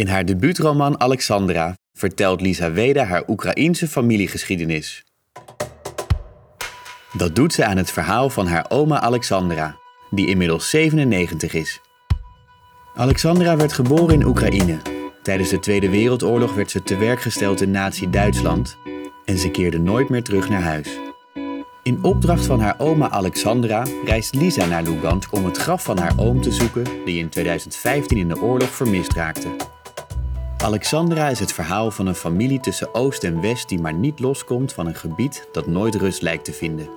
In haar debuutroman Alexandra vertelt Lisa Weda haar Oekraïense familiegeschiedenis. Dat doet ze aan het verhaal van haar oma Alexandra, die inmiddels 97 is. Alexandra werd geboren in Oekraïne. Tijdens de Tweede Wereldoorlog werd ze te werk gesteld in Nazi-Duitsland en ze keerde nooit meer terug naar huis. In opdracht van haar oma Alexandra reist Lisa naar Lugansk om het graf van haar oom te zoeken, die in 2015 in de oorlog vermist raakte. Alexandra is het verhaal van een familie tussen Oost en West die maar niet loskomt van een gebied dat nooit rust lijkt te vinden.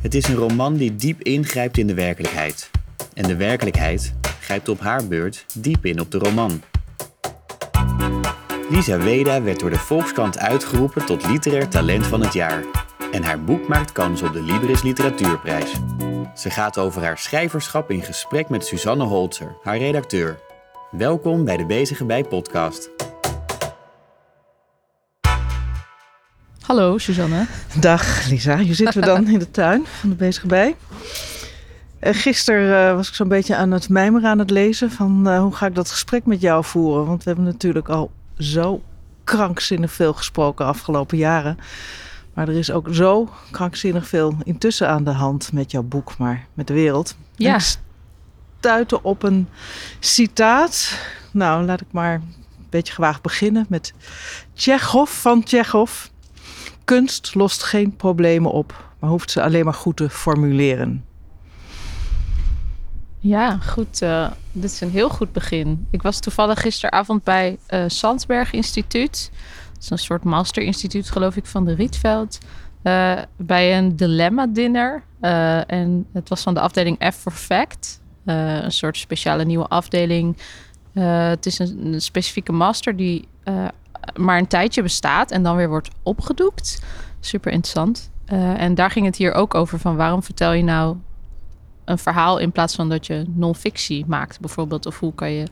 Het is een roman die diep ingrijpt in de werkelijkheid. En de werkelijkheid grijpt op haar beurt diep in op de roman. Lisa Weda werd door de Volkskrant uitgeroepen tot literair talent van het jaar. En haar boek maakt kans op de Libris Literatuurprijs. Ze gaat over haar schrijverschap in gesprek met Suzanne Holzer, haar redacteur. Welkom bij de Bezige Bij podcast. Hallo Suzanne. Dag Lisa, hier zitten we dan in de tuin van de Bezige Bij. Uh, gisteren uh, was ik zo'n beetje aan het mijmeren aan het lezen van uh, hoe ga ik dat gesprek met jou voeren. Want we hebben natuurlijk al zo krankzinnig veel gesproken afgelopen jaren. Maar er is ook zo krankzinnig veel intussen aan de hand met jouw boek, maar met de wereld. Ja. Op een citaat. Nou, laat ik maar een beetje gewaagd beginnen met Tsjechov van Tsjechov. Kunst lost geen problemen op, maar hoeft ze alleen maar goed te formuleren. Ja, goed. Uh, dit is een heel goed begin. Ik was toevallig gisteravond bij uh, Sandsberg Instituut. Dat is een soort masterinstituut, geloof ik, van de Rietveld. Uh, bij een dilemma dinner. en het was van de afdeling F for Fact. Een soort speciale nieuwe afdeling. het is een, specifieke master die maar een tijdje bestaat en dan weer wordt opgedoekt. Super interessant. en daar ging het hier ook over van waarom vertel je nou een verhaal in plaats van dat je non-fictie maakt, bijvoorbeeld. Of hoe kan je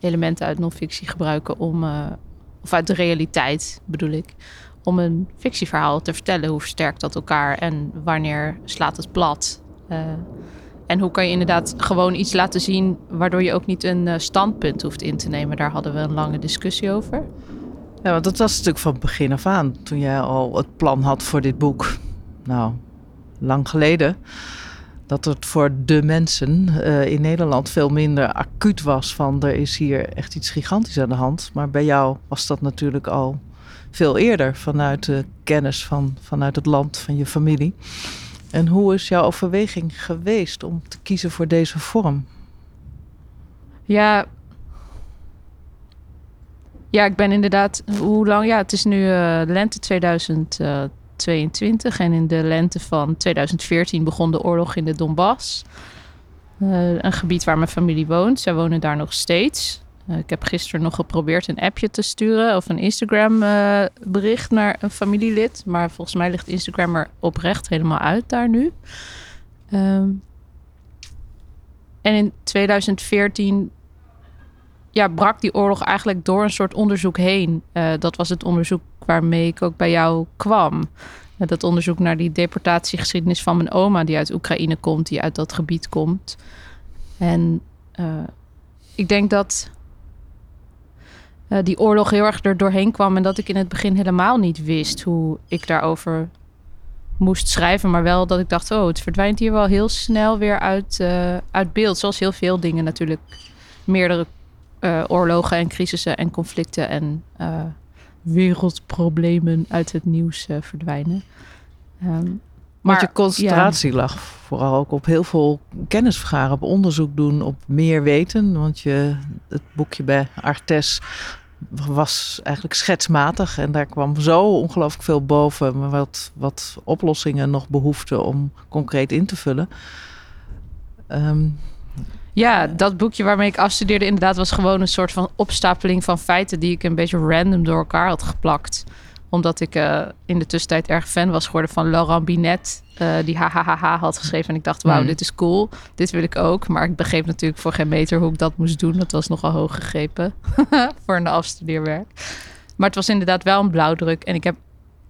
elementen uit non-fictie gebruiken om, of uit de realiteit bedoel ik, om een fictieverhaal te vertellen. Hoe versterkt dat elkaar en wanneer slaat het plat? En hoe kan je inderdaad gewoon iets laten zien waardoor je ook niet een uh, standpunt hoeft in te nemen? Daar hadden we een lange discussie over. Ja, want dat was natuurlijk van begin af aan, toen jij al het plan had voor dit boek. Nou, lang geleden dat het voor de mensen uh, in Nederland veel minder acuut was van er is hier echt iets gigantisch aan de hand. Maar bij jou was dat natuurlijk al veel eerder vanuit de kennis van, vanuit het land, van je familie. En hoe is jouw overweging geweest om te kiezen voor deze vorm? Ja, ja ik ben inderdaad, hoe lang? Ja, het is nu uh, lente 2000. Uh, 2022. En in de lente van 2014 begon de oorlog in de Donbass. Uh, een gebied waar mijn familie woont. Zij wonen daar nog steeds. Uh, ik heb gisteren nog geprobeerd een appje te sturen of een Instagram uh, bericht naar een familielid. Maar volgens mij ligt Instagram er oprecht helemaal uit daar nu. Um, en in 2014 ja, brak die oorlog eigenlijk door een soort onderzoek heen. Uh, dat was het onderzoek waarmee ik ook bij jou kwam. Dat onderzoek naar die deportatiegeschiedenis van mijn oma, die uit Oekraïne komt, die uit dat gebied komt. En ik denk dat die oorlog heel erg er doorheen kwam en dat ik in het begin helemaal niet wist hoe ik daarover moest schrijven, maar wel dat ik dacht, oh, het verdwijnt hier wel heel snel weer uit, uit beeld. Zoals heel veel dingen natuurlijk meerdere uh, oorlogen en crisissen en conflicten en wereldproblemen uit het nieuws verdwijnen. Um, maar je concentratie ja. lag vooral ook op heel veel kennis vergaren, op onderzoek doen, op meer weten. Want je, het boekje bij Artes was eigenlijk schetsmatig en daar kwam zo ongelooflijk veel boven, wat, wat oplossingen nog behoeften om concreet in te vullen. Um, ja, dat boekje waarmee ik afstudeerde inderdaad was gewoon een soort van opstapeling van feiten die ik een beetje random door elkaar had geplakt. Omdat ik uh, in de tussentijd erg fan was geworden van Laurent Binet, uh, die HHHH had geschreven. En ik dacht, wauw, mm. dit is cool, dit wil ik ook. Maar ik begreep natuurlijk voor geen meter hoe ik dat moest doen. Dat was nogal hoog gegrepen voor een afstudeerwerk. Maar het was inderdaad wel een blauwdruk. En ik heb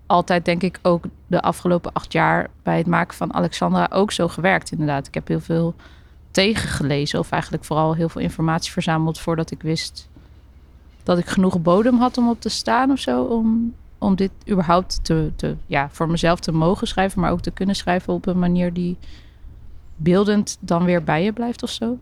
altijd, denk ik, ook de afgelopen acht jaar bij het maken van Alexandra ook zo gewerkt. Inderdaad, ik heb heel veel tegengelezen. Of eigenlijk vooral heel veel informatie verzameld voordat ik wist dat ik genoeg bodem had om op te staan of zo. Om, om dit überhaupt te, te, ja, voor mezelf te mogen schrijven, maar ook te kunnen schrijven op een manier die beeldend dan weer bij je blijft of zo.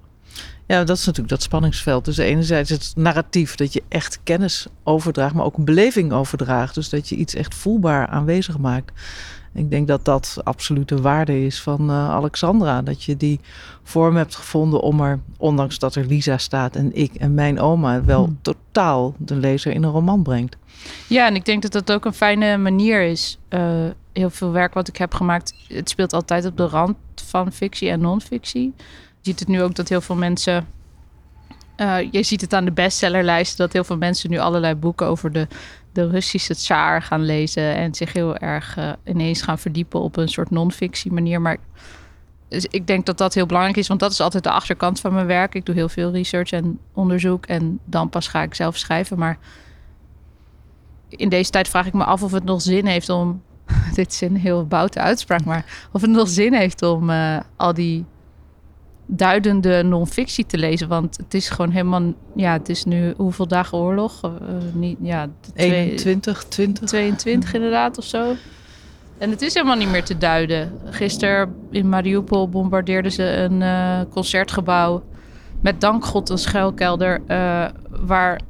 Ja, dat is natuurlijk dat spanningsveld. Dus enerzijds het narratief dat je echt kennis overdraagt, maar ook een beleving overdraagt. Dus dat je iets echt voelbaar aanwezig maakt. Ik denk dat dat absolute waarde is van uh, Alexandra. Dat je die vorm hebt gevonden om er, ondanks dat er Lisa staat en ik en mijn oma, wel hmm. totaal de lezer in een roman brengt. Ja, en ik denk dat dat ook een fijne manier is. Uh, heel veel werk wat ik heb gemaakt, het speelt altijd op de rand van fictie en non-fictie. Je ziet het nu ook dat heel veel mensen. Uh, je ziet het aan de bestsellerlijsten dat heel veel mensen nu allerlei boeken over de, de Russische tsaar gaan lezen. En zich heel erg uh, ineens gaan verdiepen op een soort non-fictie manier. Maar dus ik denk dat dat heel belangrijk is, want dat is altijd de achterkant van mijn werk. Ik doe heel veel research en onderzoek en dan pas ga ik zelf schrijven. Maar in deze tijd vraag ik me af of het nog zin heeft om. Dit is een heel boute uitspraak, maar of het nog zin heeft om uh, al die duidende non-fictie te lezen. Want het is gewoon helemaal... Ja, het is nu hoeveel dagen oorlog? Uh, niet, ja, 21, 20. 22 inderdaad of zo. En het is helemaal niet meer te duiden. Gisteren in Mariupol bombardeerden ze een uh, concertgebouw... met dankgod een schuilkelder... Uh, waar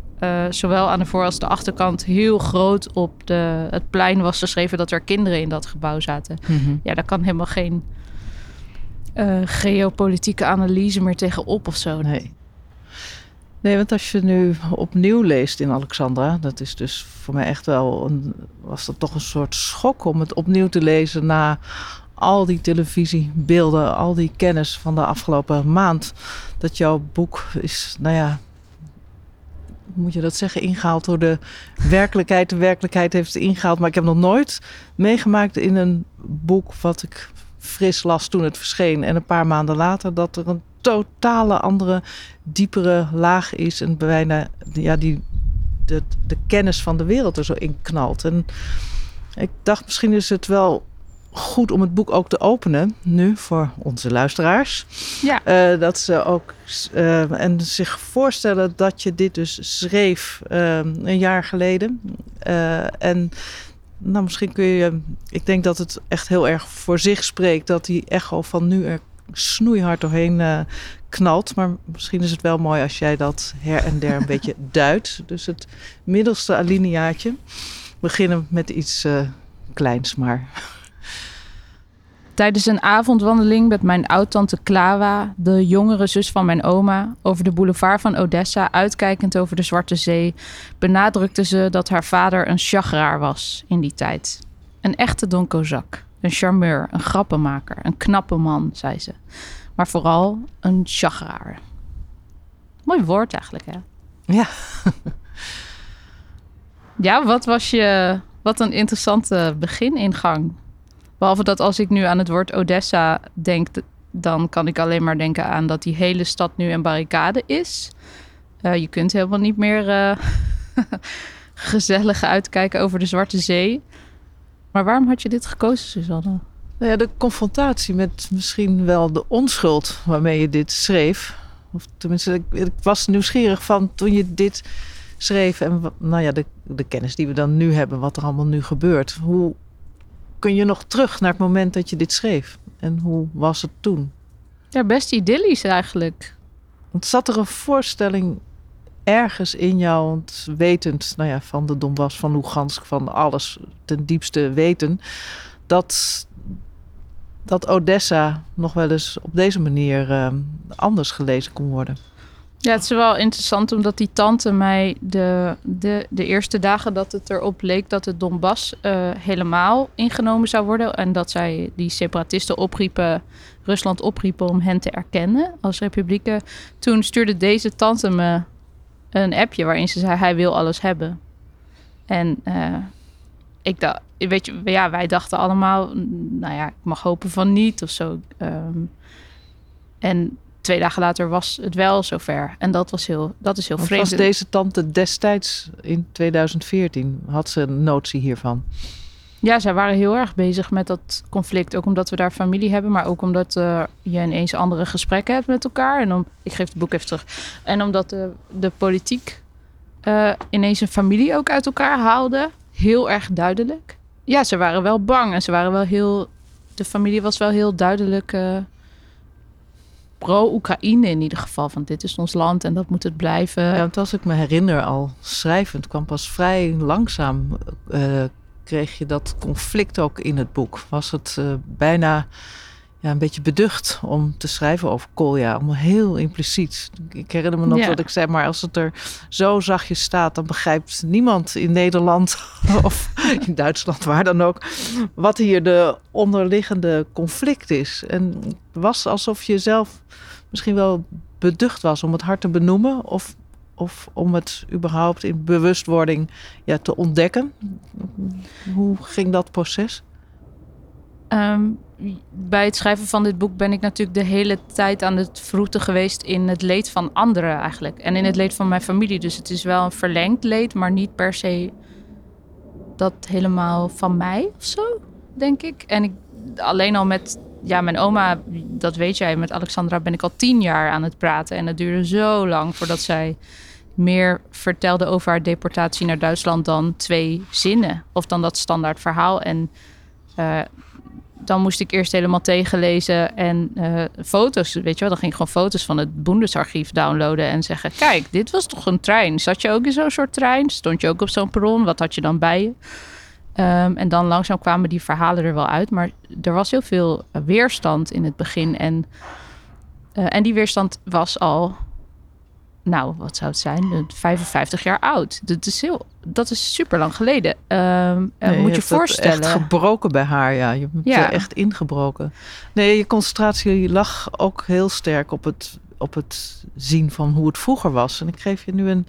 zowel aan de voor- als de achterkant heel groot op de, het plein was geschreven... dat er kinderen in dat gebouw zaten. Mm -hmm. Ja, daar kan helemaal geen uh, geopolitieke analyse meer tegenop of zo. Nee. Nee, want als je nu opnieuw leest in Alexandra, dat is dus voor mij echt wel een, was dat toch een soort schok om het opnieuw te lezen na al die televisiebeelden, al die kennis van de afgelopen maand. Dat jouw boek is, nou ja, moet je dat zeggen, ingehaald door de werkelijkheid. De werkelijkheid heeft ingehaald, maar ik heb nog nooit meegemaakt in een boek wat ik fris las toen het verscheen. En een paar maanden later dat er een totale andere, diepere laag is. En bijna ja, die, de, de kennis van de wereld er zo in knalt. En ik dacht, misschien is het wel goed om het boek ook te openen nu voor onze luisteraars. Ja. Uh, dat ze ook uh, en zich voorstellen dat je dit dus schreef uh, een jaar geleden. en nou, misschien kun je. Ik denk dat het echt heel erg voor zich spreekt dat die echo van nu er snoeihard doorheen uh, knalt. Maar misschien is het wel mooi als jij dat her en der een beetje duidt. Dus het middelste alineaatje. Beginnen met iets uh, kleins, maar. Tijdens een avondwandeling met mijn oud-tante Klawa, de jongere zus van mijn oma, over de boulevard van Odessa, uitkijkend over de Zwarte Zee, benadrukte ze dat haar vader een chagraar was in die tijd. Een echte Don Kozak, een charmeur, een grappenmaker, een knappe man, zei ze. Maar vooral een chagraar. Mooi woord eigenlijk, hè? Ja. ja, wat was je... Wat een interessante beginingang. Behalve dat als ik nu aan het woord Odessa denk, dan kan ik alleen maar denken aan dat die hele stad nu een barricade is. Uh, je kunt helemaal niet meer uh, gezellig uitkijken over de Zwarte Zee. Maar waarom had je dit gekozen, Suzanne? Nou ja, de confrontatie met misschien wel de onschuld waarmee je dit schreef. Of tenminste, ik, ik was nieuwsgierig van toen je dit schreef. En nou ja, de, de kennis die we dan nu hebben, wat er allemaal nu gebeurt. Hoe, kun je nog terug naar het moment dat je dit schreef? En hoe was het toen? Ja, best idyllisch eigenlijk. Want zat er een voorstelling ergens in jou, want wetend nou ja, van de Donbass, van Lugansk, van alles ten diepste weten, dat, dat Odessa nog wel eens op deze manier uh, anders gelezen kon worden? Ja, het is wel interessant omdat die tante mij de, de, de eerste dagen dat het erop leek dat het Donbass uh, helemaal ingenomen zou worden. En dat zij die separatisten opriepen, Rusland opriepen om hen te erkennen als republieken. Toen stuurde deze tante me een appje waarin ze zei: Hij wil alles hebben. En uh, ik dacht, weet je, ja, wij dachten allemaal, nou ja, ik mag hopen van niet of zo. Um, en twee dagen later was het wel zover. En dat was heel, dat is heel Wat vreemd. was deze tante destijds in 2014? Had ze een notie hiervan? Ja, zij waren heel erg bezig met dat conflict. Ook omdat we daar familie hebben, maar ook omdat uh, je ineens andere gesprekken hebt met elkaar. En om, ik geef het boek even terug. En omdat de, de politiek eh, ineens een familie ook uit elkaar haalde. Heel erg duidelijk. Ja, ze waren wel bang en ze waren wel heel. De familie was wel heel duidelijk. eh, pro-Oekraïne in ieder geval. Van dit is ons land en dat moet het blijven. Ja, want als ik me herinner al schrijvend, kwam pas vrij langzaam, eh, kreeg je dat conflict ook in het boek. Was het eh, bijna ja, een beetje beducht om te schrijven over Kolja, om heel impliciet. Ik herinner me nog Ja. dat ik zei, maar als het er zo zachtjes staat, dan begrijpt niemand in Nederland of in Duitsland, waar dan ook, wat hier de onderliggende conflict is. En het was alsof je zelf misschien wel beducht was om het hard te benoemen of, of om het überhaupt in bewustwording ja, te ontdekken. Hoe ging dat proces? Ehm, bij het schrijven van dit boek ben ik natuurlijk de hele tijd aan het vroeten geweest in het leed van anderen eigenlijk. En in het leed van mijn familie. Dus het is wel een verlengd leed, maar niet per se dat helemaal van mij of zo, denk ik. En ik, alleen al met ja, mijn oma, dat weet jij, met Alexandra ben ik al tien jaar aan het praten. En het duurde zo lang voordat zij meer vertelde over haar deportatie naar Duitsland dan twee zinnen. Of dan dat standaard verhaal. En eh, dan moest ik eerst helemaal tegenlezen en eh, foto's, weet je wel. Dan ging ik gewoon foto's van het Bundesarchief downloaden en zeggen... kijk, dit was toch een trein? Zat je ook in zo'n soort trein? Stond je ook op zo'n perron? Wat had je dan bij je? Ehm, en dan langzaam kwamen die verhalen er wel uit. Maar er was heel veel weerstand in het begin. En, eh, en die weerstand was al, nou, wat zou het zijn? Eh, 55 jaar oud. Dat is, heel, dat is super lang geleden. Eh, Nee, moet je het voorstellen. echt gebroken bij haar, ja. Je Ja. er echt ingebroken. Nee, je concentratie lag ook heel sterk op het, op het zien van hoe het vroeger was. En ik geef je nu een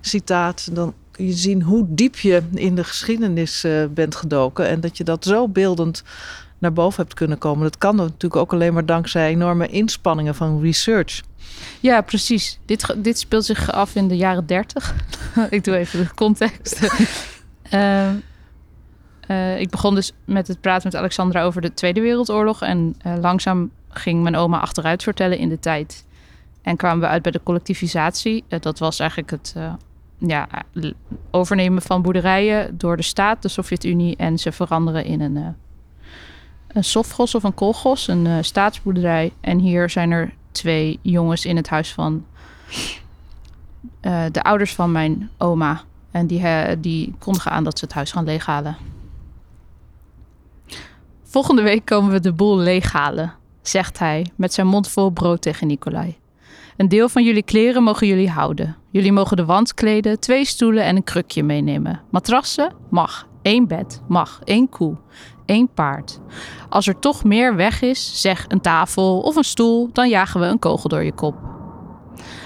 citaat. Dan kun je zien hoe diep je in de geschiedenis eh, bent gedoken. En dat je dat zo beeldend naar boven hebt kunnen komen. Dat kan natuurlijk ook alleen maar dankzij enorme inspanningen van research. Ja, precies. Dit, dit speelt zich af in de jaren 30. ik doe even de context. Ehm, eh, ik begon dus met het praten met Alexandra over de Tweede Wereldoorlog. En eh, langzaam ging mijn oma achteruit vertellen in de tijd. En kwamen we uit bij de collectivisatie. Eh, dat was eigenlijk het ja, overnemen van boerderijen door de staat, de Sovjet-Unie. En ze veranderen in een, een sofgos of een kolgos, een eh, staatsboerderij. En hier zijn er twee jongens in het huis van eh, de ouders van mijn oma. En die, eh, die kondigen aan dat ze het huis gaan leeghalen. Volgende week komen we de boel leeghalen, zegt hij met zijn mond vol brood tegen Nicolai. Een deel van jullie kleren mogen jullie houden. Jullie mogen de wand kleden, twee stoelen en een krukje meenemen. Matrassen? Mag. Eén bed? Mag. Eén koe. Eén paard. Als er toch meer weg is, zeg een tafel of een stoel, dan jagen we een kogel door je kop.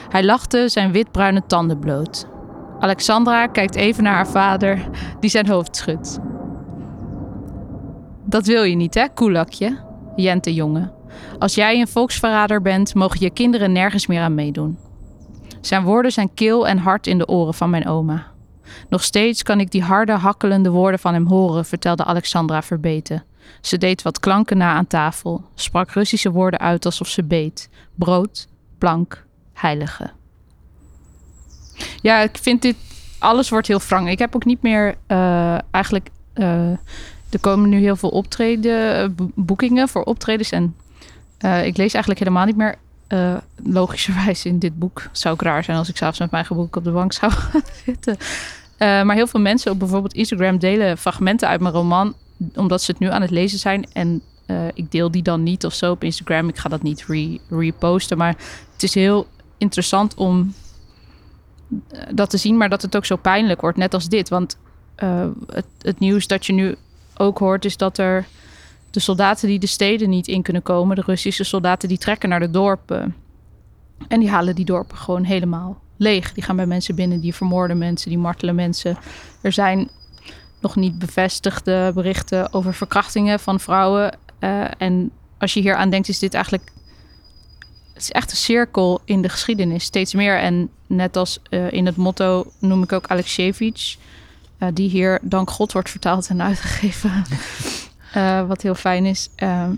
Hij lachte zijn witbruine tanden bloot. Alexandra kijkt even naar haar vader, die zijn hoofd schudt. Dat wil je niet, hè, koelakje? Jent de jongen. Als jij een volksverrader bent, mogen je kinderen nergens meer aan meedoen. Zijn woorden zijn kil en hard in de oren van mijn oma. Nog steeds kan ik die harde, hakkelende woorden van hem horen, vertelde Alexandra verbeten. Ze deed wat klanken na aan tafel, sprak Russische woorden uit alsof ze beet. Brood, plank, heilige. Ja, ik vind dit... Alles wordt heel wrang. Ik heb ook niet meer eh, eigenlijk... eh, er komen nu heel veel optreden, eh, bo- boekingen voor optredens. En ik lees eigenlijk helemaal niet meer... eh, logischerwijs in dit boek. Zou ook raar zijn als ik s'avonds met mijn eigen boek op de bank zou zitten. Eh, maar heel veel mensen op bijvoorbeeld Instagram delen fragmenten uit mijn roman, omdat ze het nu aan het lezen zijn. En eh, ik deel die dan niet of zo op Instagram. Ik ga dat niet re- reposten. Maar het is heel interessant om dat te zien, maar dat het ook zo pijnlijk wordt, net als dit. Want het, het nieuws dat je nu ook hoort, is dat er de soldaten die de steden niet in kunnen komen, de Russische soldaten, die trekken naar de dorpen. En die halen die dorpen gewoon helemaal leeg. Die gaan bij mensen binnen, die vermoorden mensen, die martelen mensen. Er zijn nog niet bevestigde berichten over verkrachtingen van vrouwen. Eh, en als je hier aan denkt, is dit eigenlijk. Het is echt een cirkel in de geschiedenis, steeds meer. En net als eh, in het motto noem ik ook Alexievich, eh, die hier dank God wordt vertaald en uitgegeven. Eh, wat heel fijn is. Ehm,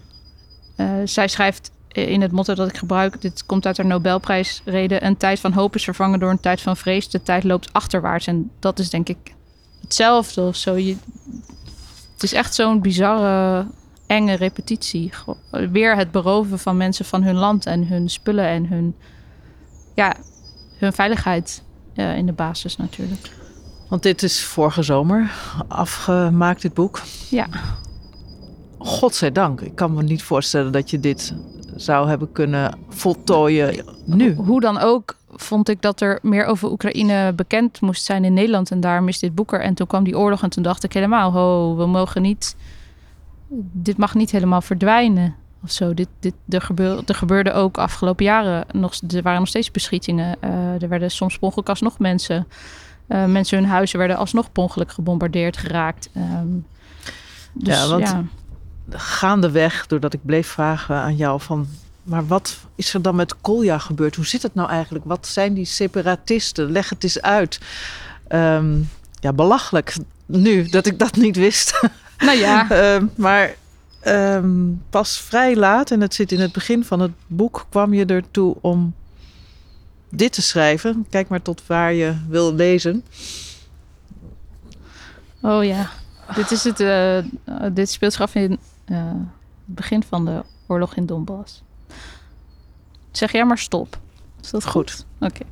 eh, zij schrijft in het motto dat ik gebruik, dit komt uit de Nobelprijsreden, een tijd van hoop is vervangen door een tijd van vrees. De tijd loopt achterwaarts. En dat is denk ik hetzelfde of zo. Je, het is echt zo'n bizarre, enge repetitie. Weer het beroven van mensen van hun land en hun spullen en hun, ja, hun veiligheid uh, in de basis natuurlijk. Want dit is vorige zomer afgemaakt, dit boek. Ja. Godzijdank. Ik kan me niet voorstellen dat je dit zou hebben kunnen voltooien nu. Hoe dan ook vond ik dat er meer over Oekraïne bekend moest zijn in Nederland. En daarom is dit boek er. En toen kwam die oorlog en toen dacht ik helemaal... ho, we mogen niet... Dit mag niet helemaal verdwijnen of zo. Dit, dit, er, gebeur, er gebeurde ook afgelopen jaren nog... Er waren nog steeds beschietingen. Uh, er werden soms per ongeluk alsnog mensen... Uh, mensen hun huizen werden alsnog per ongeluk gebombardeerd geraakt. Um, dus, ja, want ja. Gaandeweg, doordat ik bleef vragen aan jou van maar wat is er dan met Kolja gebeurd? Hoe zit het nou eigenlijk? Wat zijn die separatisten? Leg het eens uit. Um, ja, belachelijk nu dat ik dat niet wist. Nou ja. um, maar um, pas vrij laat, en het zit in het begin van het boek, kwam je ertoe om dit te schrijven. Kijk maar tot waar je wil lezen. Oh ja, dit is het. Uh, dit speelt zich af in uh, het begin van de oorlog in Donbass. Zeg jij maar stop. Is dat goed? Oké. Okay.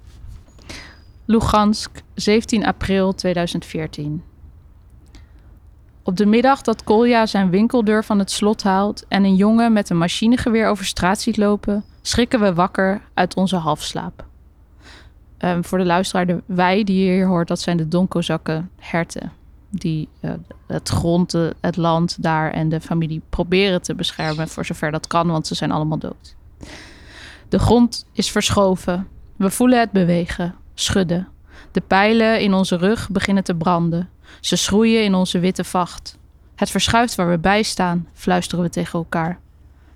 Lugansk, 17 april 2014. Op de middag dat Kolja zijn winkeldeur van het slot haalt en een jongen met een machinegeweer over straat ziet lopen, schrikken we wakker uit onze halfslaap. Um, voor de luisteraar, de wij die je hier hoort, dat zijn de donkozakken herten. Die uh, het grond, het land daar en de familie proberen te beschermen voor zover dat kan, want ze zijn allemaal dood. De grond is verschoven. We voelen het bewegen, schudden. De pijlen in onze rug beginnen te branden. Ze schroeien in onze witte vacht. Het verschuift waar we bij staan, fluisteren we tegen elkaar.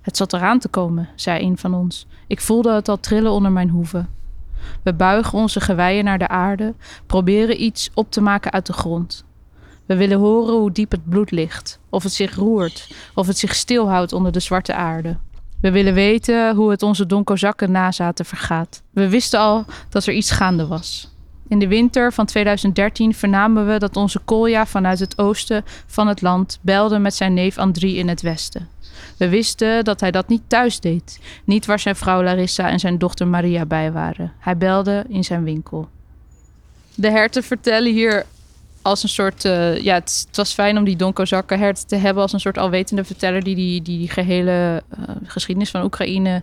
Het zat eraan te komen, zei een van ons. Ik voelde het al trillen onder mijn hoeven. We buigen onze geweien naar de aarde, proberen iets op te maken uit de grond. We willen horen hoe diep het bloed ligt, of het zich roert, of het zich stilhoudt onder de zwarte aarde. We willen weten hoe het onze donkozakken nazaten vergaat. We wisten al dat er iets gaande was. In de winter van 2013 vernamen we dat onze Kolja vanuit het oosten van het land belde met zijn neef Andrie in het westen. We wisten dat hij dat niet thuis deed, niet waar zijn vrouw Larissa en zijn dochter Maria bij waren. Hij belde in zijn winkel. De herten vertellen hier als een soort. Uh, ja, het, was fijn om die Donko Zakkerhert te hebben als een soort alwetende verteller die die, die gehele uh, geschiedenis van Oekraïne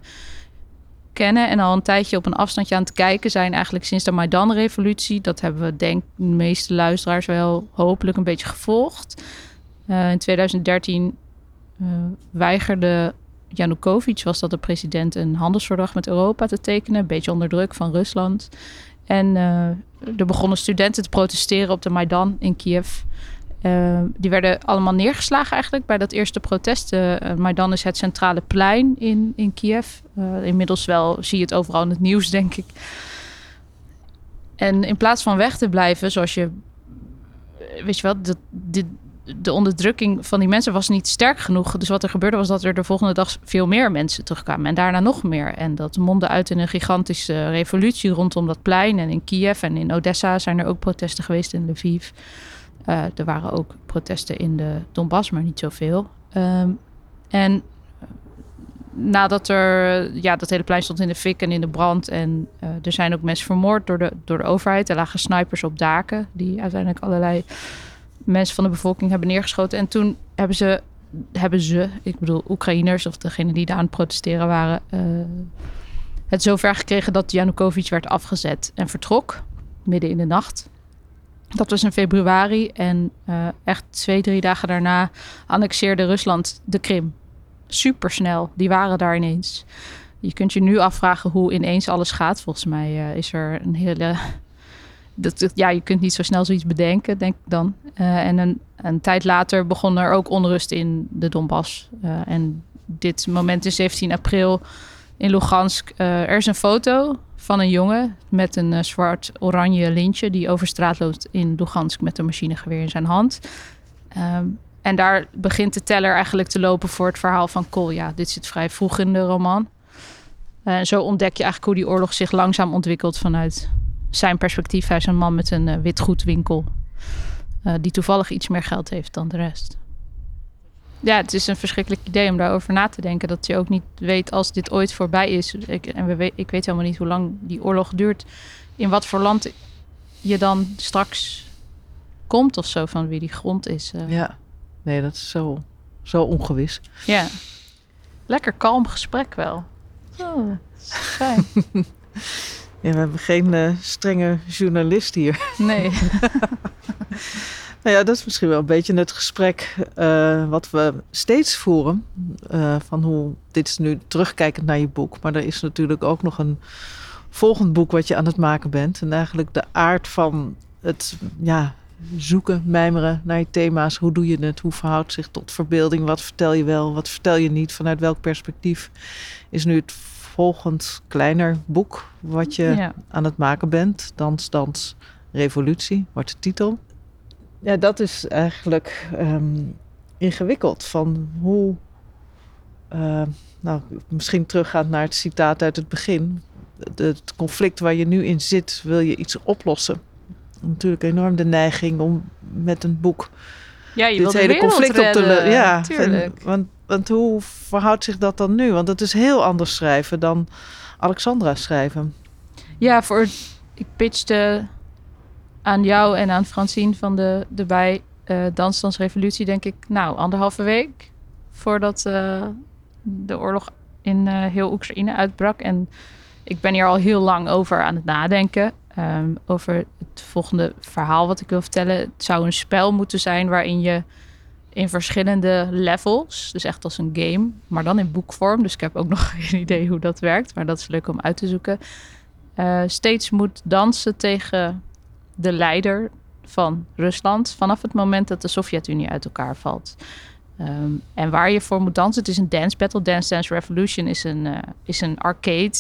kennen en al een tijdje op een afstandje aan het kijken zijn eigenlijk sinds de Maidan-revolutie. Dat hebben we denk de meeste luisteraars wel hopelijk een beetje gevolgd. Uh, in 2013 weigerde Janukovic, was dat de president, een handelsverdrag met Europa te tekenen, een beetje onder druk van Rusland. En uh, er begonnen studenten te protesteren op de Maidan in Kiev. Uh, die werden allemaal neergeslagen eigenlijk bij dat eerste protest. Uh, Maidan is het centrale plein in, in Kiev. inmiddels wel zie je het overal in het nieuws, denk ik. En in plaats van weg te blijven, zoals je... Weet je wel, dat, dit, de onderdrukking van die mensen was niet sterk genoeg. Dus wat er gebeurde was dat er de volgende dag veel meer mensen terugkwamen. En daarna nog meer. En dat mondde uit in een gigantische revolutie rondom dat plein. En in Kiev en in Odessa zijn er ook protesten geweest in Lviv. Uh, er waren ook protesten in de Donbass, maar niet zoveel. Um, en nadat er, ja, dat hele plein stond in de fik en in de brand. En uh, er zijn ook mensen vermoord door de, door de overheid. Er lagen snipers op daken die uiteindelijk allerlei mensen van de bevolking hebben neergeschoten. En toen hebben ze, hebben ze ik bedoel Oekraïners of degene die daar aan het protesteren waren, uh, het zover gekregen dat Janukovic werd afgezet en vertrok midden in de nacht. Dat was in februari en uh, echt twee, drie dagen daarna annexeerde Rusland de Krim. Supersnel, die waren daar ineens. Je kunt je nu afvragen hoe ineens alles gaat. Volgens mij uh, is er een hele ja, je kunt niet zo snel zoiets bedenken, denk ik dan. Uh, en een, een, tijd later begon er ook onrust in de Donbass. Uh, en dit moment is 17 april in Lugansk. Uh, er is een foto van een jongen met een zwart-oranje lintje... die over straat loopt in Lugansk met een machinegeweer in zijn hand. Um, en daar begint de teller eigenlijk te lopen voor het verhaal van Kolja. Dit zit vrij vroeg in de roman. Uh, zo ontdek je eigenlijk hoe die oorlog zich langzaam ontwikkelt vanuit zijn perspectief. Hij is een man met een uh, witgoedwinkel. Uh, die toevallig iets meer geld heeft dan de rest. Ja, het is een verschrikkelijk idee om daarover na te denken. Dat je ook niet weet als dit ooit voorbij is. Ik, en we weet, ik weet helemaal niet hoe lang die oorlog duurt. In wat voor land je dan straks komt of zo. Van wie die grond is. Ja, nee, dat is zo, zo ongewis. Ja. Lekker kalm gesprek wel. Oh, fijn. Ja, we hebben geen uh, strenge journalist hier. Nee. nou ja, dat is misschien wel een beetje het gesprek uh, wat we steeds voeren. Uh, van hoe, dit is nu terugkijkend naar je boek. Maar er is natuurlijk ook nog een volgend boek wat je aan het maken bent. En eigenlijk de aard van het, ja, zoeken, mijmeren naar je thema's. Hoe doe je het? Hoe verhoudt zich tot verbeelding? Wat vertel je wel? Wat vertel je niet? Vanuit welk perspectief is nu het volgend kleiner boek wat je ja. aan het maken bent? Dans, dans, revolutie, wordt de titel. Ja, dat is eigenlijk um, ingewikkeld. Van hoe, uh, nou, misschien teruggaat naar het citaat uit het begin. Het conflict waar je nu in zit, wil je iets oplossen natuurlijk enorm de neiging om met een boek ja, je dit hele conflict redden, op te Ja, en, want, want hoe verhoudt zich dat dan nu? Want het is heel anders schrijven dan Alexandra schrijven. Ja, voor ik pitchte aan jou en aan Francine van de, de bij uh, Dansdans Revolutie, denk ik, nou, anderhalve week voordat uh, de oorlog in uh, heel Oekraïne uitbrak. En ik ben hier al heel lang over aan het nadenken. Um, over het volgende verhaal wat ik wil vertellen. Het zou een spel moeten zijn waarin je in verschillende levels, dus echt als een game, maar dan in boekvorm. Dus ik heb ook nog geen idee hoe dat werkt, maar dat is leuk om uit te zoeken. Uh, steeds moet dansen tegen de leider van Rusland vanaf het moment dat de Sovjet-Unie uit elkaar valt. Um, en waar je voor moet dansen, het is een dance battle. Dance Dance Revolution is een, uh, is een arcade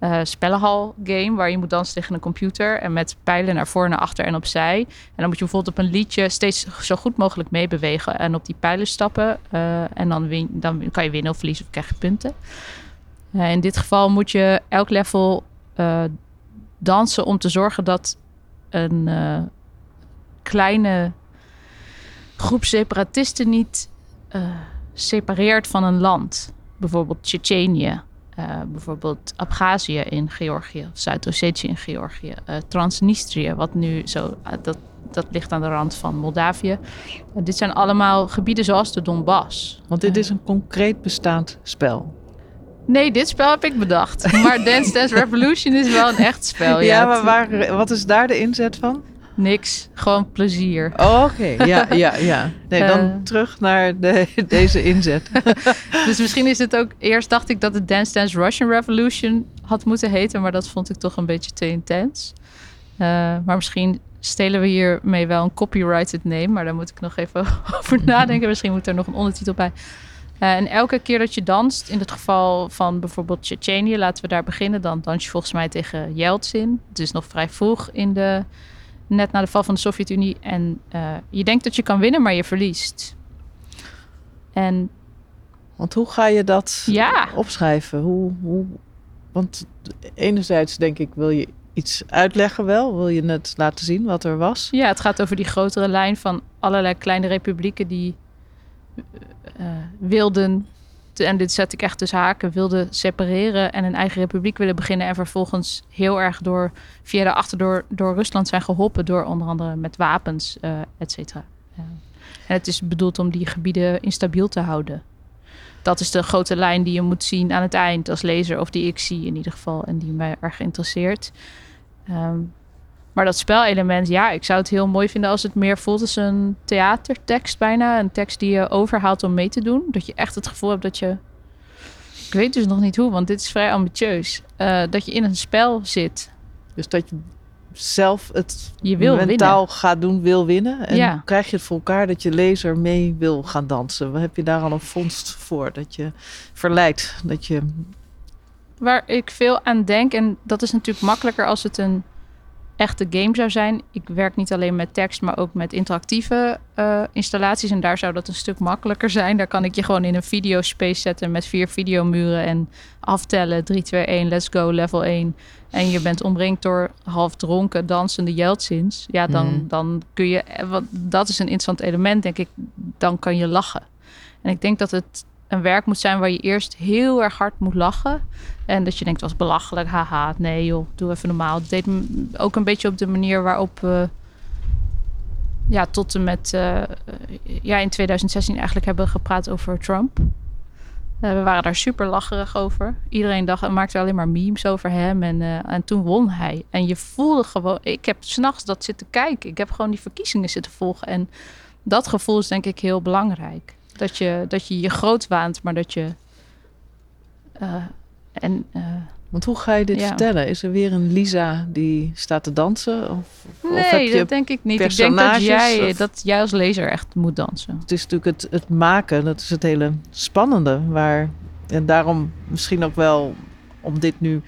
uh, spellenhal game waar je moet dansen tegen een computer en met pijlen naar voren, naar achter en opzij. En dan moet je bijvoorbeeld op een liedje steeds zo goed mogelijk meebewegen en op die pijlen stappen. Uh, en dan, dan kan je winnen of verliezen of krijg je punten. In dit geval moet je elk level dansen om te zorgen dat een kleine groep separatisten niet separeert van een land. Bijvoorbeeld Tsjetsjenië. Uh, bijvoorbeeld Abhazie in Georgië, Zuid-Ossetië in Georgië, uh, Transnistrië, wat nu zo, uh, dat, dat ligt aan de rand van Moldavië. dit zijn allemaal gebieden zoals de Donbass. Want dit is een concreet bestaand spel. Nee, dit spel heb ik bedacht. Maar Dance Dance Revolution is wel een echt spel. Ja, ja maar waar, wat is daar de inzet van? Niks, gewoon plezier. Oh, Oké, ja, ja, ja. Nee, dan uh, terug naar de, deze inzet. dus misschien is het ook... Eerst dacht ik dat het Dance Dance Russian Revolution had moeten heten... maar dat vond ik toch een beetje te intens. Uh, maar misschien stelen we hiermee wel een copyrighted name... maar daar moet ik nog even over nadenken. Misschien moet er nog een ondertitel bij. Uh, en elke keer dat je danst, in het geval van bijvoorbeeld Tsjetsjenië... laten we daar beginnen, dan dans je volgens mij tegen Yeltsin. Het is nog vrij vroeg in de net na de val van de Sovjet-Unie. En uh, je denkt dat je kan winnen, maar je verliest. En. Want hoe ga je dat ja. opschrijven? Hoe, hoe, want enerzijds denk ik, wil je iets uitleggen wel? Wil je het laten zien wat er was? Ja, het gaat over die grotere lijn van allerlei kleine republieken die uh, wilden en dit zet ik echt tussen haken, wilde separeren en een eigen republiek willen beginnen. En vervolgens heel erg door, via de achterdoor door Rusland zijn geholpen. Door onder andere met wapens, uh, et cetera. En het is bedoeld om die gebieden instabiel te houden. Dat is de grote lijn die je moet zien aan het eind als lezer. Of die ik zie in ieder geval. En die mij erg interesseert. Um, maar dat spelelement, ja, ik zou het heel mooi vinden als het meer voelt als een theatertekst bijna. Een tekst die je overhaalt om mee te doen. Dat je echt het gevoel hebt dat je... Ik weet dus nog niet hoe, want dit is vrij ambitieus. Uh, dat je in een spel zit. Dus dat je zelf het je wil mentaal winnen. gaat doen, wil winnen. En ja. krijg je het voor elkaar dat je lezer mee wil gaan dansen. Heb je daar al een vondst voor? Dat je verleidt, dat je... Waar ik veel aan denk, en dat is natuurlijk makkelijker als het een echte game zou zijn. Ik werk niet alleen met tekst, maar ook met interactieve uh, installaties. En daar zou dat een stuk makkelijker zijn. Daar kan ik je gewoon in een videospace zetten met vier videomuren en aftellen. 3, 2, 1, let's go, level 1. En je bent omringd door half dronken, dansende Jeltsins. Ja, dan, mm. dan kun je... Eh, wat, dat is een interessant element, denk ik. Dan kan je lachen. En ik denk dat het een werk moet zijn waar je eerst heel erg hard moet lachen. En dat je denkt, was belachelijk, haha, nee joh, doe even normaal. Het deed ook een beetje op de manier waarop we ja, tot en met uh, ja, in 2016 eigenlijk hebben gepraat over Trump. Uh, we waren daar super lacherig over. Iedereen dacht, maakte alleen maar memes over hem. En, uh, en toen won hij. En je voelde gewoon... Ik heb s'nachts dat zitten kijken. Ik heb gewoon die verkiezingen zitten volgen. En dat gevoel is denk ik heel belangrijk. Dat je dat je, je groot waant, maar dat je. Uh, en, uh, Want hoe ga je dit vertellen? Is er weer een Lisa die staat te dansen? Of, nee, of heb je dat denk ik niet. Ik denk dat jij, dat jij als lezer echt moet dansen. Het is natuurlijk het, het maken, dat is het hele spannende. Waar, en daarom misschien ook wel om dit nu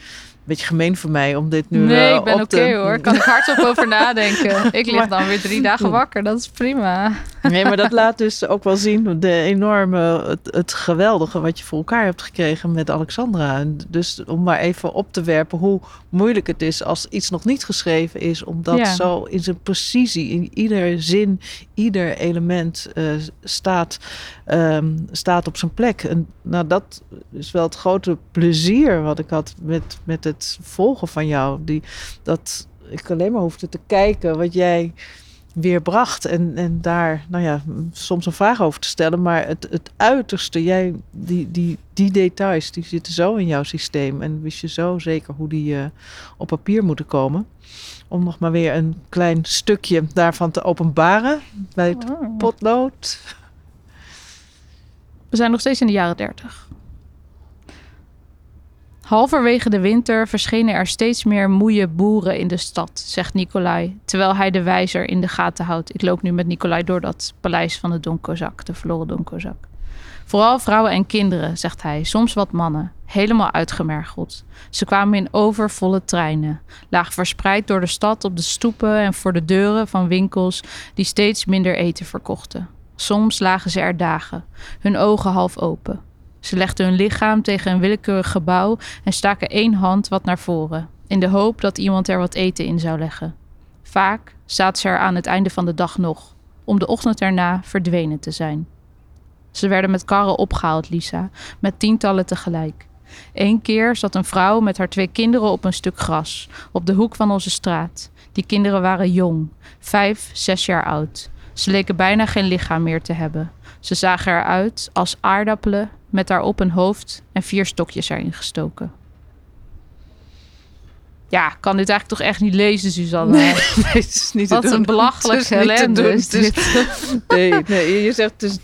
beetje gemeen voor mij om dit nu Nee, uh, ik ben oké okay, hoor. Kan ik hardop over nadenken. Ik lig dan weer drie dagen wakker. Dat is prima. Nee, maar dat laat dus ook wel zien de enorme, het, het geweldige wat je voor elkaar hebt gekregen met Alexandra. Dus om maar even op te werpen hoe moeilijk het is als iets nog niet geschreven is. Omdat ja. zo in zijn precisie, in ieder zin, ieder element uh, staat, um, staat op zijn plek. En nou, dat is wel het grote plezier wat ik had met, met het volgen van jou. Die, dat ik alleen maar hoefde te kijken wat jij weer bracht. En, en daar, nou ja, soms een vraag over te stellen. Maar het, het uiterste, jij, die, die, die details, die zitten zo in jouw systeem. En wist je zo zeker hoe die uh, op papier moeten komen. Om nog maar weer een klein stukje daarvan te openbaren bij het oh. potlood. We zijn nog steeds in de jaren dertig. Halverwege de winter verschenen er steeds meer moeie boeren in de stad, zegt Nicolai, terwijl hij de wijzer in de gaten houdt. Ik loop nu met Nicolai door dat paleis van de Donkozak, de verloren Donkozak. Vooral vrouwen en kinderen, zegt hij, soms wat mannen, helemaal uitgemergeld. Ze kwamen in overvolle treinen, lagen verspreid door de stad op de stoepen en voor de deuren van winkels die steeds minder eten verkochten. Soms lagen ze er dagen, hun ogen half open. Ze legden hun lichaam tegen een willekeurig gebouw en staken één hand wat naar voren, in de hoop dat iemand er wat eten in zou leggen. Vaak zaten ze er aan het einde van de dag nog, om de ochtend erna verdwenen te zijn. Ze werden met karren opgehaald, Lisa, met tientallen tegelijk. Eén keer zat een vrouw met haar twee kinderen op een stuk gras, op de hoek van onze straat. Die kinderen waren jong, vijf, zes jaar oud. Ze leken bijna geen lichaam meer te hebben. Ze zagen eruit als aardappelen met daarop een hoofd en vier stokjes erin gestoken. Ja, kan dit eigenlijk toch echt niet lezen, Suzanne? Nee, het is niet Wat een belachelijk ellende is dit. Nee, nee, je zegt het is,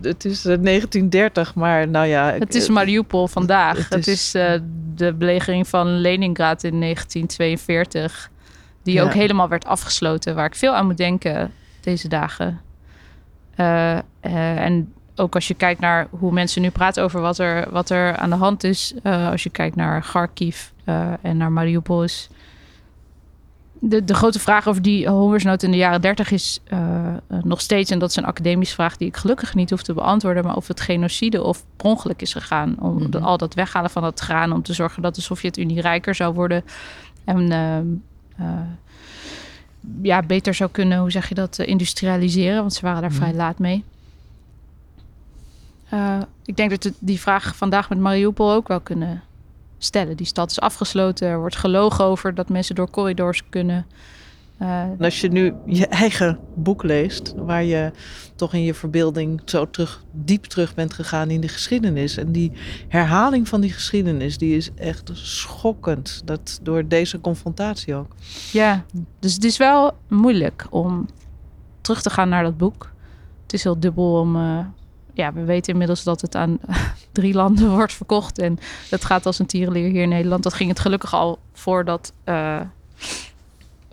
het is 1930, maar nou ja... Het is Mariupol vandaag. Het, is, uh, de belegering van Leningrad in 1942. Die ja. ook helemaal werd afgesloten. Waar ik veel aan moet denken deze dagen. Uh, uh, en ook als je kijkt naar hoe mensen nu praten over wat er, wat er aan de hand is. Uh, als je kijkt naar Kharkiv en naar Mariupol is... De, de grote vraag over die hongersnood in de jaren 30 is uh, nog steeds... en dat is een academische vraag die ik gelukkig niet hoef te beantwoorden... maar of het genocide of per ongeluk is gegaan. Om mm -hmm. al dat weghalen van dat graan... om te zorgen dat de Sovjet-Unie rijker zou worden... en ja, beter zou kunnen, hoe zeg je dat, industrialiseren. Want ze waren daar mm -hmm. vrij laat mee. Uh, ik denk dat we die vraag vandaag met Mariupol ook wel kunnen stellen. Die stad is afgesloten, er wordt gelogen over dat mensen door corridors kunnen. Uh, als je nu je eigen boek leest, waar je toch in je verbeelding zo terug, diep terug bent gegaan in de geschiedenis. En die herhaling van die geschiedenis, die is echt schokkend. Dat door deze confrontatie ook. Ja, dus het is wel moeilijk om terug te gaan naar dat boek. Het is heel dubbel om. Uh, ja, we weten inmiddels dat het aan drie landen wordt verkocht. En dat gaat als een tierenleer hier in Nederland. Dat ging het gelukkig al voordat, uh,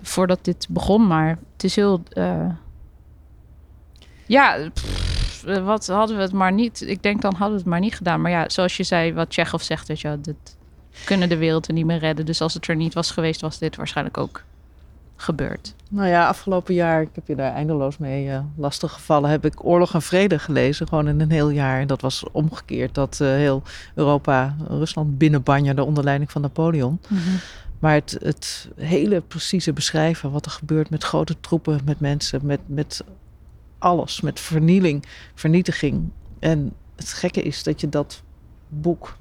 voordat dit begon. Maar het is heel. Uh, ja, pff, wat hadden we het maar niet. Ik denk dan hadden we het maar niet gedaan. Maar ja, zoals je zei, wat Tsjechov zegt, dat je, dit kunnen de wereld er niet meer redden. Dus als het er niet was geweest, was dit waarschijnlijk ook gebeurt? Nou ja, afgelopen jaar, ik heb je daar eindeloos mee uh, lastig gevallen, heb ik Oorlog en Vrede gelezen, gewoon in een heel jaar. En dat was omgekeerd, dat uh, heel Europa Rusland binnenbanjerde onder leiding van Napoleon. Mm -hmm. Maar het, het hele precieze beschrijven wat er gebeurt met grote troepen, met mensen, met, met alles, met vernieling, vernietiging. En het gekke is dat je dat boek,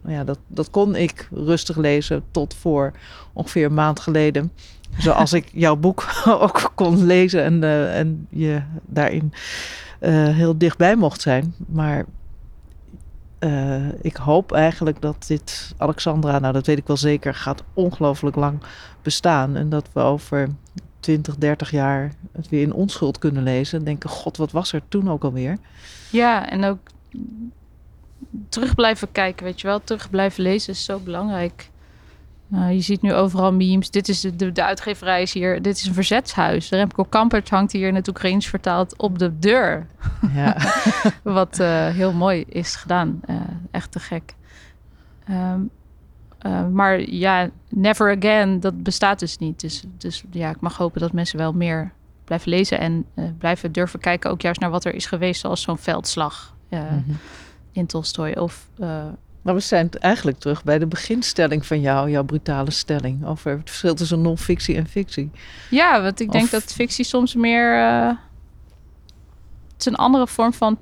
nou ja, dat, dat kon ik rustig lezen tot voor ongeveer een maand geleden. Zoals ik jouw boek ook kon lezen en, uh, en je daarin uh, heel dichtbij mocht zijn. Maar uh, ik hoop eigenlijk dat dit Alexandra, nou dat weet ik wel zeker, gaat ongelooflijk lang bestaan. En dat we over 20, 30 jaar het weer in onschuld kunnen lezen. En denken, god, wat was er toen ook alweer? Ja, en ook terug blijven kijken, weet je wel. Terug blijven lezen is zo belangrijk. Uh, je ziet nu overal memes. Dit is de, de, de, uitgeverij is hier. Dit is een verzetshuis. Remco Kampert hangt hier in het Oekraïens vertaald op de deur. Ja. Wat uh, heel mooi is gedaan. Uh, echt te gek. Um, maar ja, never again, dat bestaat dus niet. Dus, dus ja, ik mag hopen dat mensen wel meer blijven lezen en blijven durven kijken, ook juist naar wat er is geweest, zoals zo'n veldslag mm -hmm. in Tolstoy of maar we zijn eigenlijk terug bij de beginstelling van jou, jouw brutale stelling. Over het verschil tussen non-fictie en fictie. Ja, want ik denk of... dat fictie soms meer. Uh, het is een andere vorm van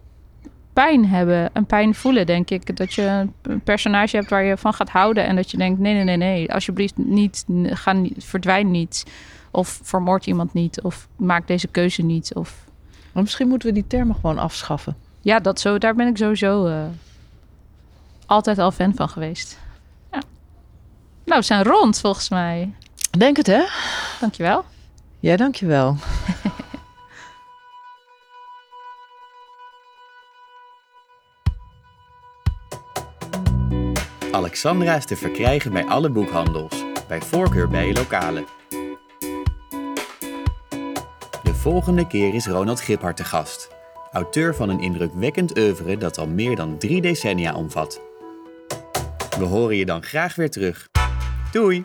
pijn hebben en pijn voelen, denk ik. Dat je een personage hebt waar je van gaat houden en dat je denkt: nee, nee, nee, nee, alsjeblieft niet, ga niet, verdwijn niet. Of vermoord iemand niet, of maak deze keuze niet. Of... Maar misschien moeten we die termen gewoon afschaffen. Ja, dat zo, daar ben ik sowieso. Uh, altijd al fan van geweest. Ja. Nou, we zijn rond volgens mij. Denk het, hè? Dankjewel. Ja, dankjewel. Alexandra is te verkrijgen bij alle boekhandels, bij voorkeur bij je lokale. De volgende keer is Ronald Giphart te gast, auteur van een indrukwekkend oeuvre dat al meer dan drie decennia omvat. We horen je dan graag weer terug. Doei!